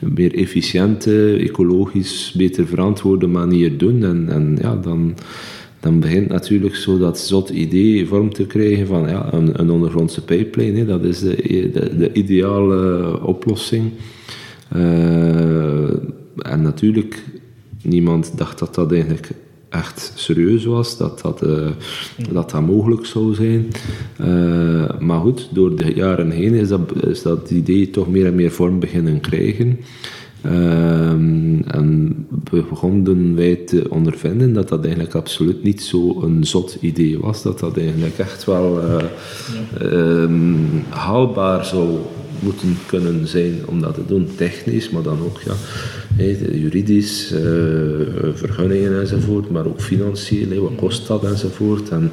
meer efficiënte, ecologisch, beter verantwoorde manier doen? En, en ja, dan dan begint natuurlijk zo dat zot idee vorm te krijgen van ja, een, ondergrondse pijplijn. Hè, dat is de, de, de ideale oplossing. Uh, en natuurlijk, niemand dacht dat dat eigenlijk echt serieus was, dat dat, uh, dat, dat mogelijk zou zijn. Maar goed, door de jaren heen is dat, is dat idee toch meer en meer vorm beginnen krijgen. Um, en begonnen wij te ondervinden dat dat eigenlijk absoluut niet zo een zot idee was. Dat dat eigenlijk echt wel uh, ja. um, haalbaar zou moeten kunnen zijn om dat te doen. Technisch, maar dan ook ja, juridisch, uh, vergunningen enzovoort, maar ook financieel, wat kost dat enzovoort. En,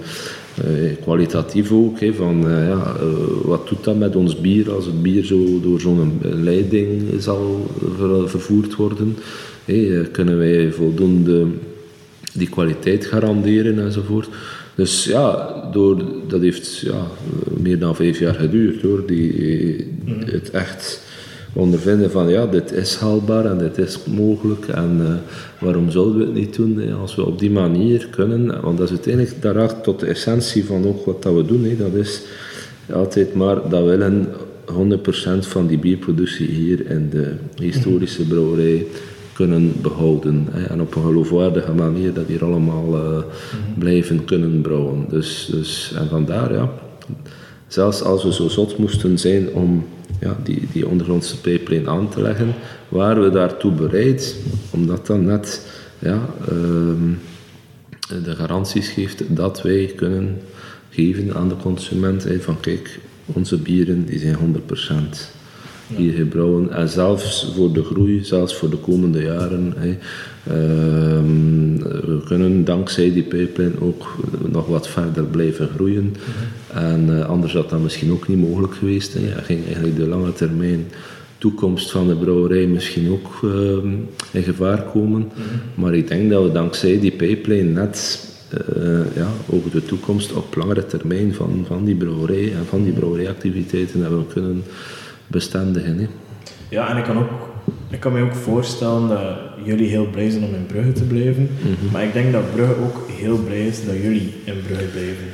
kwalitatief ook, hè, van uh, ja, uh, wat doet dat met ons bier als het bier zo door zo'n leiding zal ver, vervoerd worden. Kunnen wij voldoende die kwaliteit garanderen enzovoort. Dus ja, door, dat heeft ja, meer dan vijf jaar geduurd hoor. Die, Mhm. Het echt ondervinden van ja, dit is haalbaar en dit is mogelijk en eh, waarom zouden we het niet doen hè, als we op die manier kunnen. Want dat is uiteindelijk, daar raakt tot de essentie van ook wat dat we doen. Hè. Dat is altijd maar dat we willen 100% van die bierproductie hier in de historische brouwerij kunnen behouden. Hè, en op een geloofwaardige manier dat hier allemaal eh, blijven kunnen brouwen. Dus, dus, en vandaar, ja, zelfs als we zo zot moesten zijn om ja, die, die ondergrondse pijplijn aan te leggen, waren we daartoe bereid, omdat dat net ja, ehm, de garanties geeft dat wij kunnen geven aan de consument hè, van kijk, onze bieren die zijn 100% hier gebrouwen. En zelfs voor de groei, zelfs voor de komende jaren, ehm, we kunnen dankzij die pijplijn ook nog wat verder blijven groeien. En eh, anders had dat misschien ook niet mogelijk geweest. Hè. Ja, ging eigenlijk de lange termijn toekomst van de brouwerij misschien ook ehm, in gevaar komen. Maar ik denk dat we dankzij die pijplijn net eh, ja, ook de toekomst op langere termijn van, van die brouwerij en van die brouwerijactiviteiten hebben kunnen bestendigen. Hè. Ja, en ik kan, ook, ik kan me ook voorstellen dat jullie heel blij zijn om in Brugge te blijven. Maar ik denk dat Brugge ook heel blij is dat jullie in Brugge blijven.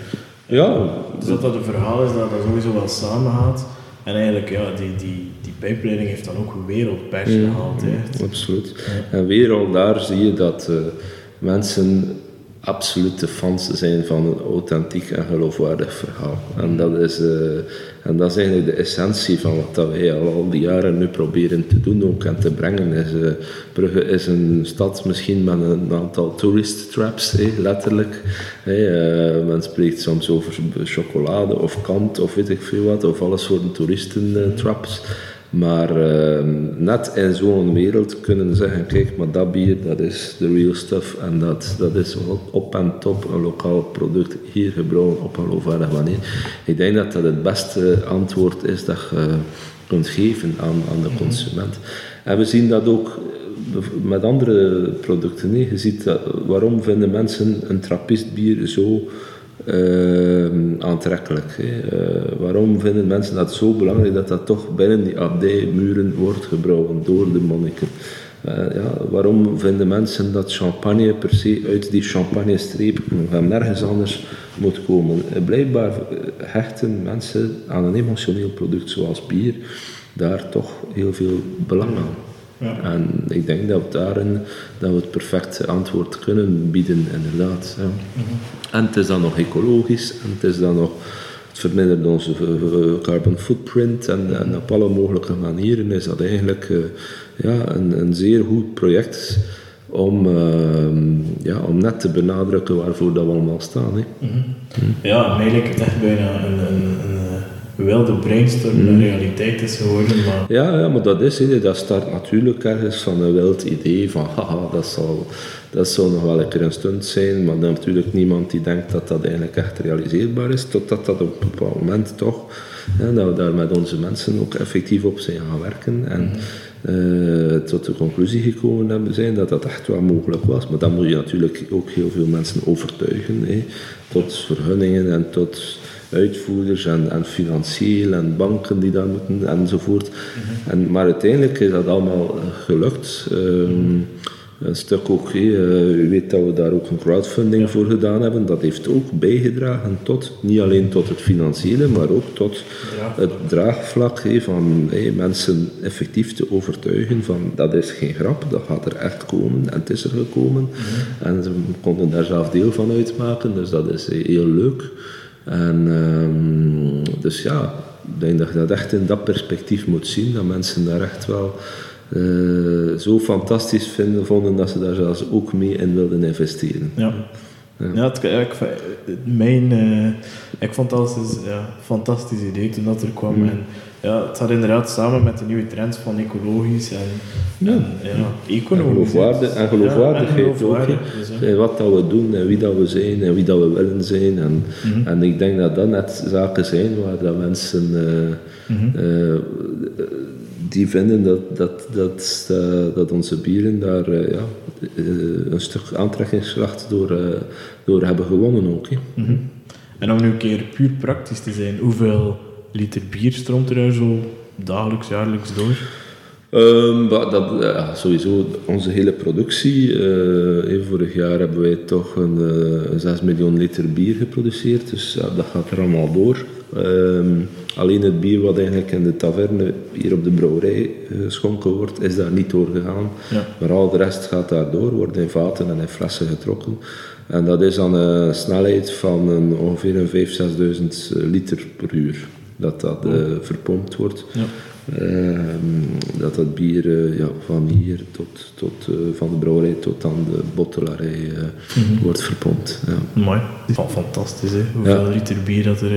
Ja, Dus dat dat een verhaal is dat dat sowieso wel samengaat. En eigenlijk, ja, die, die, die pijpleiding heeft dan ook wereldpers gehaald. Hè. absoluut. En weer al daar zie je dat eh, mensen absolute fans zijn van een authentiek en geloofwaardig verhaal. En dat is, eh, en dat is eigenlijk de essentie van wat dat wij al, al die jaren nu proberen te doen ook en te brengen. Is, eh, Brugge is een stad misschien met een aantal tourist traps, hè, letterlijk. Eh, men spreekt soms over chocolade of kant of weet ik veel wat, of alle soorten toeristen traps. Maar eh, net in zo'n wereld kunnen zeggen, kijk, maar dat bier, dat is de real stuff. En dat, dat is op en top een lokaal product hier gebrouwen op een geloofwaardige manier. Ik denk dat dat het beste antwoord is dat je kunt geven aan, aan de consument. En we zien dat ook met andere producten. hè. Je ziet dat, waarom vinden mensen een trappistbier zo eh, aantrekkelijk. Hè? Eh, waarom vinden mensen dat zo belangrijk dat dat toch binnen die abdijmuren wordt gebrouwen door de monniken? Eh, ja, waarom vinden mensen dat champagne per se uit die champagne-streep van nergens anders moet komen? Eh, blijkbaar hechten mensen aan een emotioneel product zoals bier daar toch heel veel belang aan. Ja. En ik denk dat we daarin dat we het perfecte antwoord kunnen bieden, inderdaad. Ja. En het is dan nog ecologisch, en het is dan nog, het vermindert onze eh, carbon footprint en, op alle mogelijke manieren is dat eigenlijk eh, ja, een, een zeer goed project om, ehm, ja, om net te benadrukken waarvoor dat we allemaal staan. Hè. Ja, mij lijkt het echt bijna een, een, een, eh, wilde brainstorm een realiteit is geworden. Maar Ja, ja, maar dat is, hè, dat start natuurlijk ergens van een wild idee van haha, dat zal, dat zal nog wel een keer een stunt zijn, maar dan natuurlijk niemand die denkt dat dat eigenlijk echt realiseerbaar is, totdat dat op een bepaald moment toch, hè, dat we daar met onze mensen ook effectief op zijn gaan werken en eh, tot de conclusie gekomen hebben zijn dat dat echt wel mogelijk was. Maar dan moet je natuurlijk ook heel veel mensen overtuigen, tot vergunningen en tot uitvoerders en, en financieel en banken die dat moeten enzovoort. en, maar uiteindelijk is dat allemaal eh, gelukt. Ehm, een stuk ook, eh, u weet dat we daar ook een crowdfunding voor gedaan hebben. Dat heeft ook bijgedragen tot, niet alleen tot het financiële, maar ook tot het draagvlak van mensen effectief te overtuigen van dat is geen grap, dat gaat er echt komen en het is er gekomen. En ze konden daar zelf deel van uitmaken, dus dat is eh, heel leuk. En ehm, dus ja, ik denk dat je dat echt in dat perspectief moet zien, dat mensen daar echt wel eh, zo fantastisch vinden, vonden dat ze daar zelfs ook mee in wilden investeren. ja. Ja, het, ik, mijn, eh, ik vond het als een ja, fantastisch idee toen dat er kwam. En, ja, het gaat inderdaad samen met de nieuwe trends van ecologisch en, Ja. en ja, En, geloofwaardig, en geloofwaardigheid Ja, ook. dus, wat dat we doen en wie dat we zijn en wie dat we willen zijn. En, Mhm. en ik denk dat dat net zaken zijn waar dat mensen eh, Mhm. eh, die vinden dat, dat, dat, dat, dat onze bieren daar eh, ja, een stuk aantrekkingskracht door, door hebben gewonnen ook. Mhm. En om nu een keer puur praktisch te zijn, hoeveel liter bier stroomt er zo dagelijks, jaarlijks door? Um, dat, ja, sowieso, onze hele productie. Uh, vorig jaar hebben wij toch een, uh, 6 miljoen liter bier geproduceerd, dus ja, dat gaat er allemaal door. Um, alleen het bier wat eigenlijk in de taverne hier op de brouwerij geschonken wordt, is daar niet doorgegaan. Ja. Maar al de rest gaat daar door, wordt in vaten en in flessen getrokken. En dat is dan een snelheid van een, ongeveer 5.000, 6.000 liter per uur dat dat uh, verpompt wordt. Ja. Ehm, dat dat bier uh, ja, van hier tot, tot uh, van de brouwerij tot aan de bottelarij mm -hmm. wordt verpompt. Ja. Mooi. fantastisch, hè? hoeveel ja. liter bier dat er.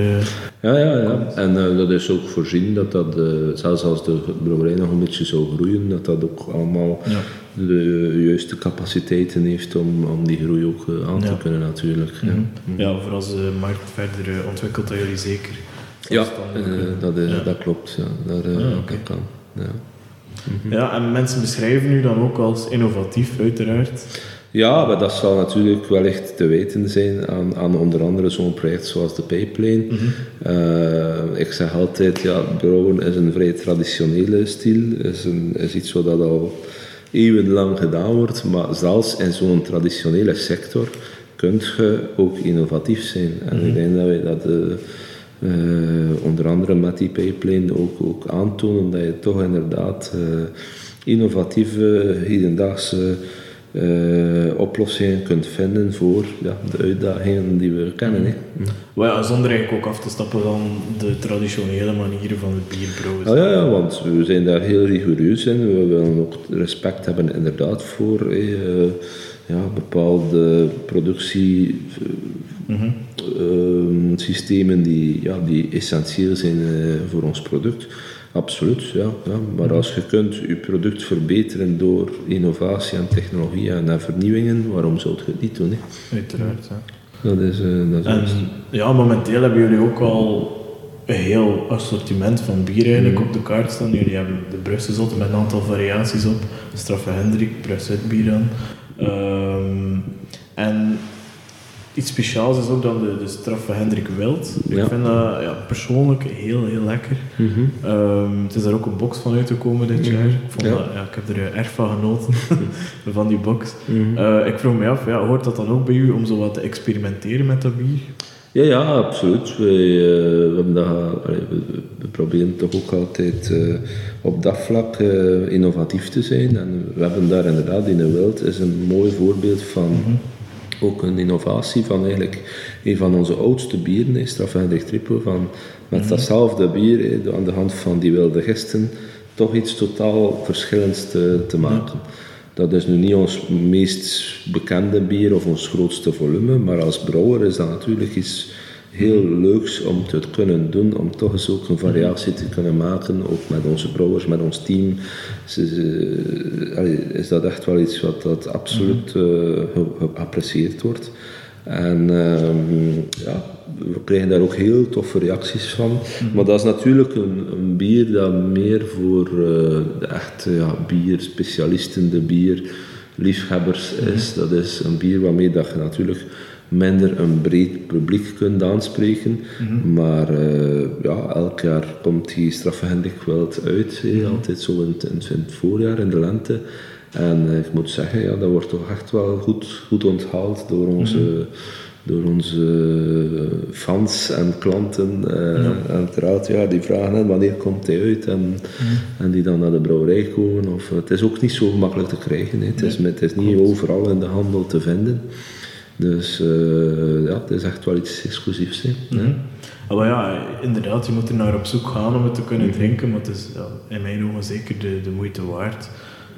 ja, ja, ja. En dat is ook voorzien dat dat, zelfs als de brouwerij nog een beetje zou groeien, dat dat ook allemaal de juiste capaciteiten heeft om, om die groei ook aan te kunnen, natuurlijk. Mm -hmm. Ja, voor als de markt verder ontwikkelt, dat jullie zeker ja, uh, dat, is, dat klopt. Ja. Daar, uh, ah, okay. kan. Ja. Mm-hmm. ja, en mensen beschrijven u dan ook als innovatief, uiteraard. Ja, maar dat zal natuurlijk wel echt te weten zijn aan, aan onder andere zo'n project zoals de Pipeline. Mm-hmm. uh, ik zeg altijd, ja, brouwen is een vrij traditionele stijl, is, een, is iets wat al eeuwenlang gedaan wordt, maar zelfs in zo'n traditionele sector kun je ook innovatief zijn. En mm-hmm. ik denk dat wij dat... Uh, onder andere met die pipeline ook, ook aantonen dat je toch inderdaad uh, innovatieve, hedendaagse uh, oplossingen kunt vinden voor ja, de uitdagingen die we kennen. Mm. Hè. ja, zonder eigenlijk ook af te stappen van de traditionele manieren van het bierbrouwen. Ah, ja, ja, want we zijn daar heel rigoureus in. We willen ook respect hebben inderdaad voor ja, bepaalde productie mm systemen die, ja, die essentieel zijn uh, voor ons product. Absoluut, ja, ja. Maar als je kunt je product verbeteren door innovatie en technologie en vernieuwingen, waarom zou je het niet doen? Hè? Uiteraard, ja. Dat is, uh, dat is en, ja, momenteel hebben jullie ook al een heel assortiment van bier eigenlijk mm. op de kaart staan. Jullie hebben de Brusselzotte met een aantal variaties op. Straffe Hendrik, Brusset bier aan. Um, en iets speciaals is ook dan de, de straf van Hendrik Wild. Ik vind dat ja, persoonlijk heel, heel lekker. Mm -hmm. um, het is daar ook een box van uitgekomen dit jaar. Ik, vond ja. Dat, ja, ik heb er erg van genoten, van die box. Mm -hmm. uh, ik vroeg me af, ja, hoort dat dan ook bij u om zo wat te experimenteren met dat bier? Ja, ja, absoluut. Wij, uh, we, dat, allee, we, we, proberen toch ook altijd uh, op dat vlak innovatief te zijn. En we hebben daar inderdaad in de Wild is een mooi voorbeeld van... Ook een innovatie van eigenlijk een van onze oudste bieren, Strafvendig Triple, van met mhm. datzelfde bier aan de hand van die wilde gisten toch iets totaal verschillends te, te maken. Dat is nu niet ons meest bekende bier of ons grootste volume, maar als brouwer is dat natuurlijk iets heel leuks om te kunnen doen, om toch eens ook een variatie te kunnen maken, ook met onze brouwers, met ons team. Is, dat echt wel iets wat dat absoluut uh, geapprecieerd wordt. En uh, ja, we krijgen daar ook heel toffe reacties van. Mhm. Maar dat is natuurlijk een, een, bier dat meer voor uh, de echte ja, bierspecialisten, de bierliefhebbers is. Mhm. Dat is een bier waarmee dat je natuurlijk minder een breed publiek kunt aanspreken. Mhm. Maar uh, ja, elk jaar komt die strafvendig wel uit, mm altijd zo in, in, in, het voorjaar, in de lente. En uh, ik moet zeggen, ja, dat wordt toch echt wel goed, goed onthaald door onze, mm door onze fans en klanten. Uh, ja. Uiteraard, ja, die vragen wanneer komt hij uit en, mm en die dan naar de brouwerij komen. Of, het is ook niet zo gemakkelijk te krijgen. Het, is, het is niet overal in de handel te vinden. Dus uh, ja, het is echt wel iets exclusiefs. Hè. Mm Maar ja, inderdaad, je moet er naar op zoek gaan om het te kunnen mhm. drinken, maar het is ja, in mijn ogen zeker de, de moeite waard.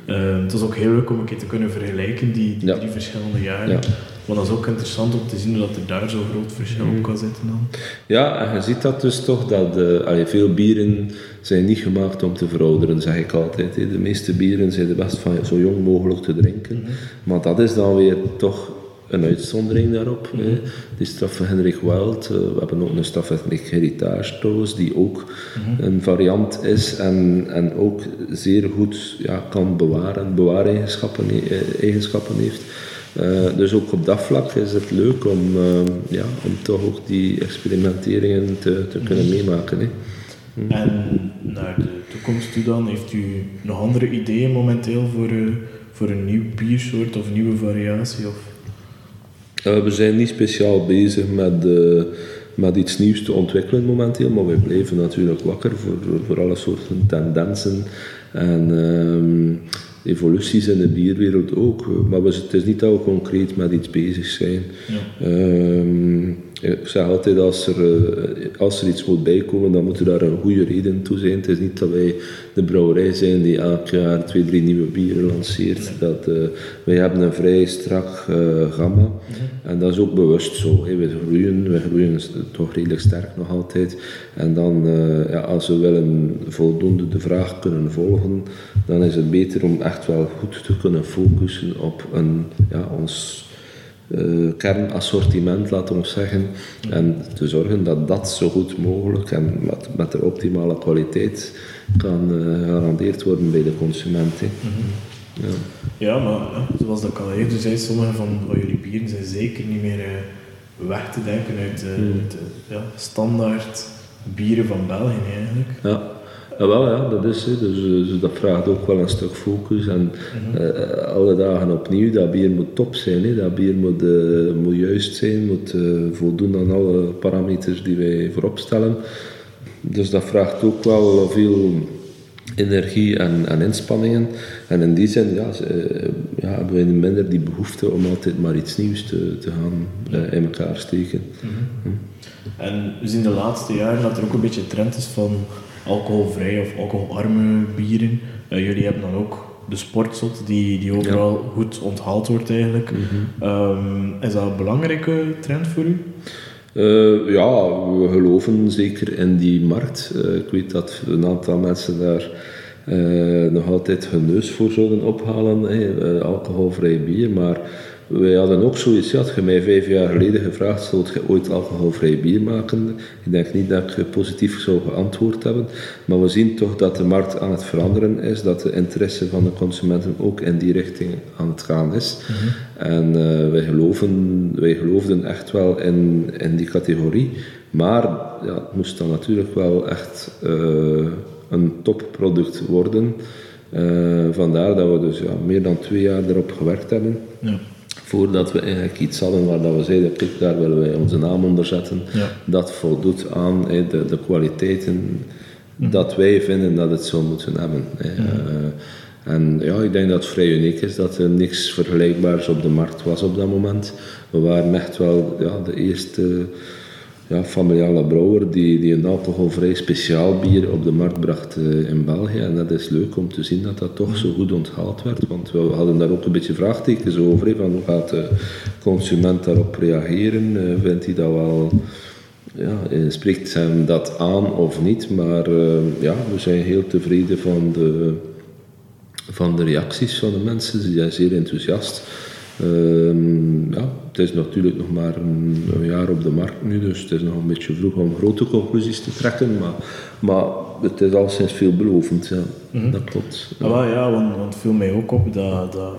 Uh, het is ook heel leuk om een keer te kunnen vergelijken, die, die drie verschillende jaren. Ja. Maar dat is ook interessant om te zien dat er daar zo'n groot verschil op mhm. kan zitten dan. Ja, en je ziet dat dus toch, dat uh, veel bieren zijn niet gemaakt om te verouderen, zeg ik altijd. De meeste bieren zijn de best van zo jong mogelijk te drinken. Mhm. Maar dat is dan weer toch een uitzondering daarop. Mm Die straf van Henrik Wild. we hebben ook een straf van Heritage trouwens, die ook mhm. een variant is en, en ook zeer goed ja, kan bewaren, bewaareigenschappen eigenschappen heeft. Uh, dus ook op dat vlak is het leuk om, uh, ja, om toch ook die experimenteringen te, te kunnen mhm. meemaken. Hè. Mhm. En naar de toekomst toe dan, heeft u nog andere ideeën momenteel voor, uh, voor een nieuw biersoort of nieuwe variatie? Of? We zijn niet speciaal bezig met, met iets nieuws te ontwikkelen momenteel, maar wij blijven natuurlijk wakker voor, voor alle soorten tendensen. En ehm, evoluties in de bierwereld ook. Maar we, het is niet dat we concreet met iets bezig zijn. Ja. Ehm, ik zeg altijd, als er, eh, als er iets moet bijkomen, dan moet daar een goede reden toe zijn. Het is niet dat wij de brouwerij zijn die elk jaar twee, drie nieuwe bieren lanceert. Dat, uh, wij hebben een vrij strak uh, gamma. En dat is ook bewust zo. We groeien, we groeien toch redelijk sterk nog altijd. En dan, ja, als we willen voldoende de vraag kunnen volgen, dan is het beter om echt wel goed te kunnen focussen op een, ja, ons uh, kernassortiment, laten we zeggen. En te zorgen dat dat zo goed mogelijk en met, met de optimale kwaliteit kan uh, gegarandeerd worden bij de consument. Mhm. ja. ja, maar zoals ik al eerder zei, sommige van, van jullie bieren zijn zeker niet meer uh, weg te denken uit mm. de ja, standaard bieren van België eigenlijk. Ja. Ja, wel, ja, dat is het. Dus, dus, dat vraagt ook wel een stuk focus. En mhm. eh, alle dagen opnieuw, dat bier moet top zijn. Hè. Dat bier moet, uh, moet juist zijn, moet uh, voldoen aan alle parameters die wij voorop stellen. Dus dat vraagt ook wel veel energie en, en inspanningen. En in die zin ja, ja, hebben wij minder die behoefte om altijd maar iets nieuws te, te gaan in elkaar steken. Mhm. Hm. En we zien de laatste jaren dat er ook een beetje trend is van alcoholvrij of alcoholarme bieren. Uh, jullie hebben dan ook de sportzot, die, die overal goed onthaald wordt eigenlijk. Mhm. Ehm, is dat een belangrijke trend voor u? Uh, ja, we geloven zeker in die markt. Uh, ik weet dat een aantal mensen daar nog altijd hun neus voor zouden ophalen, alcoholvrij bier, maar wij hadden ook zoiets, had je mij vijf jaar geleden gevraagd, zult je ooit alcoholvrij bier maken? Ik denk niet dat ik positief zou geantwoord hebben, maar we zien toch dat de markt aan het veranderen is, dat de interesse van de consumenten ook in die richting aan het gaan is. Mhm. En uh, wij, geloven, wij geloofden echt wel in, in die categorie, maar ja, het moest dan natuurlijk wel echt uh, een topproduct worden. Uh, vandaar dat we dus ja, meer dan twee jaar erop gewerkt hebben. Ja voordat we eigenlijk iets hadden waar dat we zeiden, kijk, daar willen wij onze naam onder zetten. Dat voldoet aan de, de kwaliteiten mhm. dat wij vinden dat het zou moeten hebben. Eh, en ja, ik denk dat het vrij uniek is dat er niks vergelijkbaars op de markt was op dat moment. We waren echt wel ja, de eerste ja, familiale brouwer die, die een alcoholvrij speciaal bier op de markt bracht uh, in België. En dat is leuk om te zien dat dat toch zo goed onthaald werd. Want we hadden daar ook een beetje vraagtekens over. van hoe gaat de consument daarop reageren? Uh, vindt hij dat wel... Ja, eh, spreekt hem dat aan of niet? Maar ja, we zijn heel tevreden van de, van de reacties van de mensen. Ze zijn zeer enthousiast. Ehm, ja, het is natuurlijk nog maar een, jaar op de markt nu, dus het is nog een beetje vroeg om grote conclusies te trekken, maar, maar het is al sinds veelbelovend, ja. Mhm. dat klopt. Ja, ah, ja want, want viel mij ook op dat, dat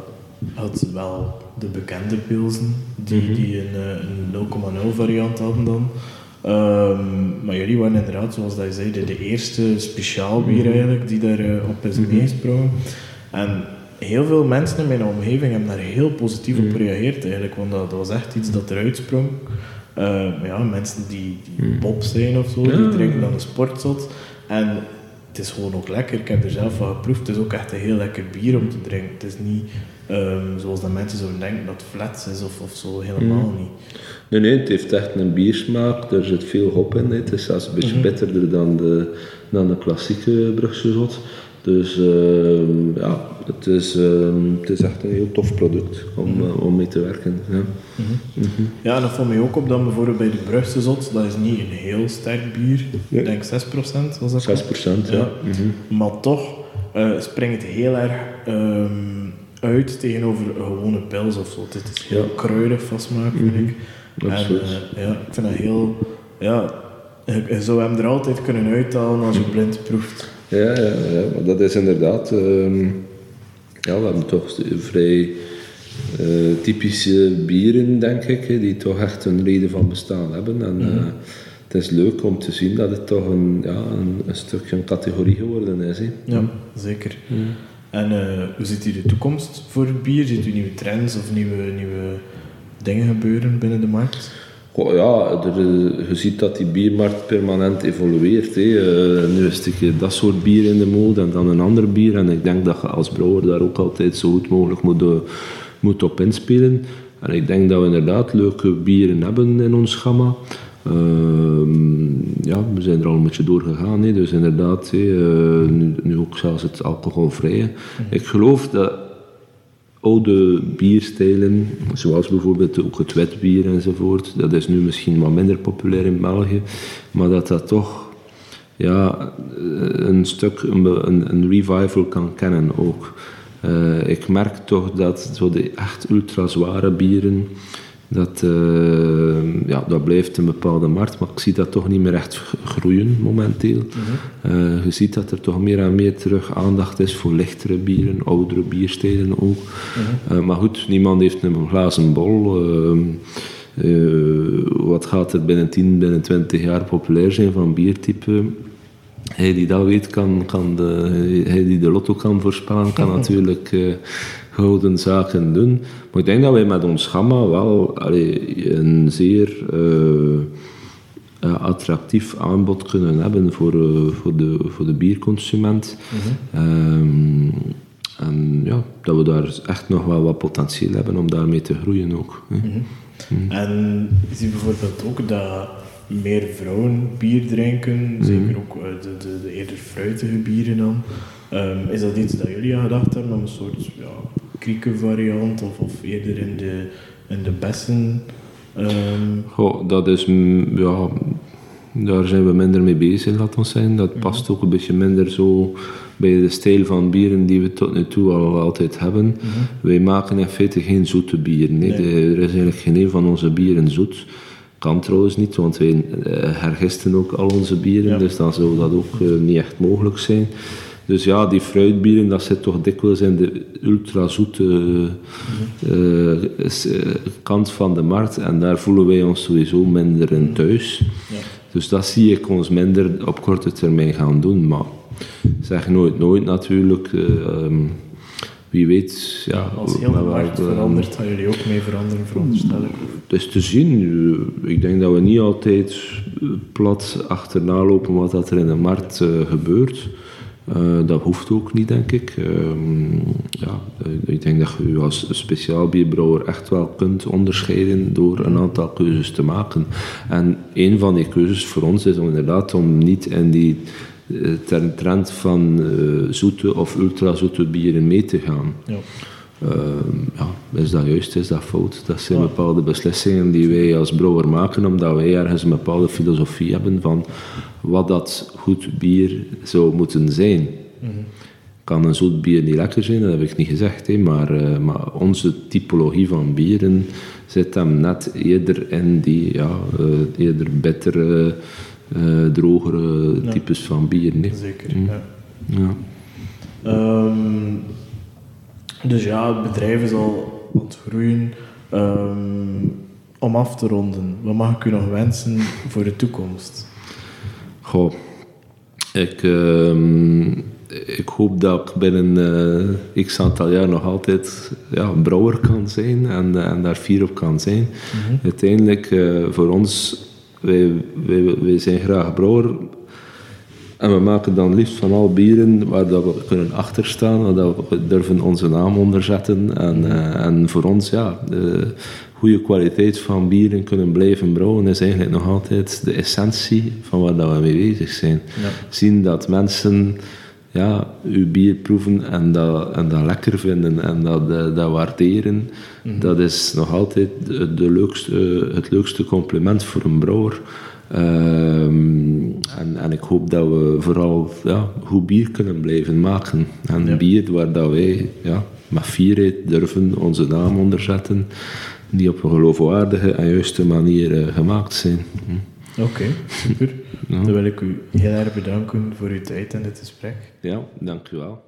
had wel de bekende pilsen, die, mhm. die een, een 0,0 variant hadden dan. Um, maar jullie waren inderdaad, zoals dat je zei, de, eerste speciaal bier mhm. eigenlijk die daar uh, op is meegesprongen. En heel veel mensen in mijn omgeving hebben daar heel positief op mm. gereageerd eigenlijk, want dat, was echt iets dat eruit sprong. Uh, ja, mensen die, die mm. pop zijn of zo, die drinken dan een sportzot. En het is gewoon ook lekker. Ik heb er zelf van geproefd. Het is ook echt een heel lekker bier om te drinken. Het is niet um, zoals dat mensen zouden denken dat het flats is of, of zo. Helemaal mm. niet. Nee, nee, het heeft echt een biersmaak. Er zit veel hop in. Het is zelfs een beetje mm bitterder dan de, dan de klassieke Brugse zot. Dus uh, ja, het is, uh, het is echt een heel tof product om, mm -hmm. om mee te werken. Ja. Mm -hmm. Mm -hmm. ja, dat valt mij ook op dan bijvoorbeeld bij de Brugse Zot, dat is niet een heel sterk bier. Ik denk 6% was dat? 6% ja. ja. Maar toch uh, springt het heel erg um, uit tegenover een gewone pils of zo. Het is heel Ja. kruidig van smaak, vind Mhm. ik. En eh, ja, ik vind dat heel... Ja, je, je zou hem er altijd kunnen uithalen als je blind proeft. Ja, ja, ja, dat is inderdaad. ehm, ja, we hebben toch vrij eh, typische bieren, denk ik, die toch echt een reden van bestaan hebben. En eh, het is leuk om te zien dat het toch een, ja, een, een stukje een categorie geworden is. Ja, zeker. En eh, hoe ziet u de toekomst voor het bier? Ziet u nieuwe trends of nieuwe, nieuwe dingen gebeuren binnen de markt? Ja, er, eh, je ziet dat die biermarkt permanent evolueert. Hè. Eh, nu is het een keer dat soort bier in de mode en dan een ander bier. En ik denk dat je als brouwer daar ook altijd zo goed mogelijk moet, eh, moet op inspelen. En ik denk dat we inderdaad leuke bieren hebben in ons gamma. Ehm, ja, we zijn er al een beetje door gegaan. Hè. Dus inderdaad, nu, nu ook zelfs het alcoholvrije. Ik geloof dat oude bierstijlen, zoals bijvoorbeeld ook het wetbier enzovoort, dat is nu misschien wat minder populair in België, maar dat dat toch ja, een stuk een, be- een, een revival kan kennen ook. Eh, ik merk toch dat zo de echt ultra zware bieren, dat, eh, ja, dat blijft een bepaalde markt, maar ik zie dat toch niet meer echt groeien momenteel. Eh, je ziet dat er toch meer en meer terug aandacht is voor lichtere bieren, oudere bierstijlen ook. Eh, maar goed, niemand heeft een glazen bol. Ehm, eh, wat gaat er binnen 10, binnen 20 jaar populair zijn van biertype? Hij die dat weet, kan, kan de, hij die de lotto kan voorspellen, kan natuurlijk gouden zaken doen. Maar ik denk dat wij met ons gamma wel allee, een zeer eh, eh, attractief aanbod kunnen hebben voor, eh, voor, de, voor de bierconsument. Ehm, en ja, dat we daar echt nog wel wat potentieel hebben om daarmee te groeien ook. hè. En je ziet bijvoorbeeld ook dat meer vrouwen bier drinken, zeker ook de, de, de eerder fruitige bieren dan. Ehm, is dat iets dat jullie aan gedacht hebben, om een soort ja, kriekenvariant of, of eerder in de, in de bessen? Goh, dat is, ja, daar zijn we minder mee bezig, laat ons zeggen. Dat past ook een beetje minder zo bij de stijl van bieren die we tot nu toe al altijd hebben. Wij maken in feite geen zoete bieren. Nee. Er is eigenlijk geen een van onze bieren zoet. Kan trouwens niet, want wij eh, hergisten ook al onze bieren, Ja. dus dan zou dat ook eh, niet echt mogelijk zijn. Dus ja, die fruitbieren, dat zit toch dikwijls in de ultrazoete eh, s- eh, kant van de markt. En daar voelen wij ons sowieso minder in thuis. ja. Dus dat zie ik ons minder op korte termijn gaan doen. Maar zeg nooit nooit natuurlijk. eh, ehm, wie weet, ja. Als heel de markt verandert, gaan jullie ook mee veranderen, veronderstel ik. het is te zien. Eh, Ik denk dat we niet altijd eh, plat achterna lopen wat dat er in de markt eh, gebeurt. Eh, dat hoeft ook niet, denk ik. Ehm, ja, eh, ik denk dat je je als speciaal bierbrouwer echt wel kunt onderscheiden door een aantal keuzes te maken. En een van die keuzes voor ons is om inderdaad om niet in die eh, trend van zoete of ultrazoete bieren mee te gaan. Ja. Ehm, ja, is dat juist, is dat fout? Dat zijn bepaalde beslissingen die wij als brouwer maken, omdat wij ergens een bepaalde filosofie hebben van wat dat goed bier zou moeten zijn. Kan een zoet bier niet lekker zijn, dat heb ik niet gezegd, hè, maar, eh, maar onze typologie van bieren zit hem net eerder in die ja, eh, eerder bittere, eh, drogere Ja. types van bieren. hè. Zeker, Mm. ja. Ja. Ehm, dus ja, het bedrijf is al aan het groeien. Ehm, om af te ronden, wat mag ik u nog wensen voor de toekomst? Goh, ik, ehm, ik hoop dat ik binnen eh x aantal jaar nog altijd ja, een brouwer kan zijn en, eh, en daar fier op kan zijn. Uiteindelijk, eh, voor ons, wij, wij, wij zijn graag brouwer. En we maken dan liefst van al bieren waar dat we kunnen achterstaan, waar dat we durven onze naam onder zetten. En, en voor ons, ja, goede kwaliteit van bieren kunnen blijven brouwen is eigenlijk nog altijd de essentie van waar dat we mee bezig zijn. Ja. Zien dat mensen ja, uw bier proeven en dat, en dat lekker vinden en dat, eh, dat waarderen, dat is nog altijd de, de leukste, het leukste compliment voor een brouwer. Ehm, en, en ik hoop dat we vooral ja, goed bier kunnen blijven maken. En bier waar dat wij ja, met fierheid durven onze naam onderzetten, die op een geloofwaardige en juiste manier eh, gemaakt zijn. Hm. Oké, super. Dan wil ik u heel erg bedanken voor uw tijd in dit gesprek. Ja, dank u wel.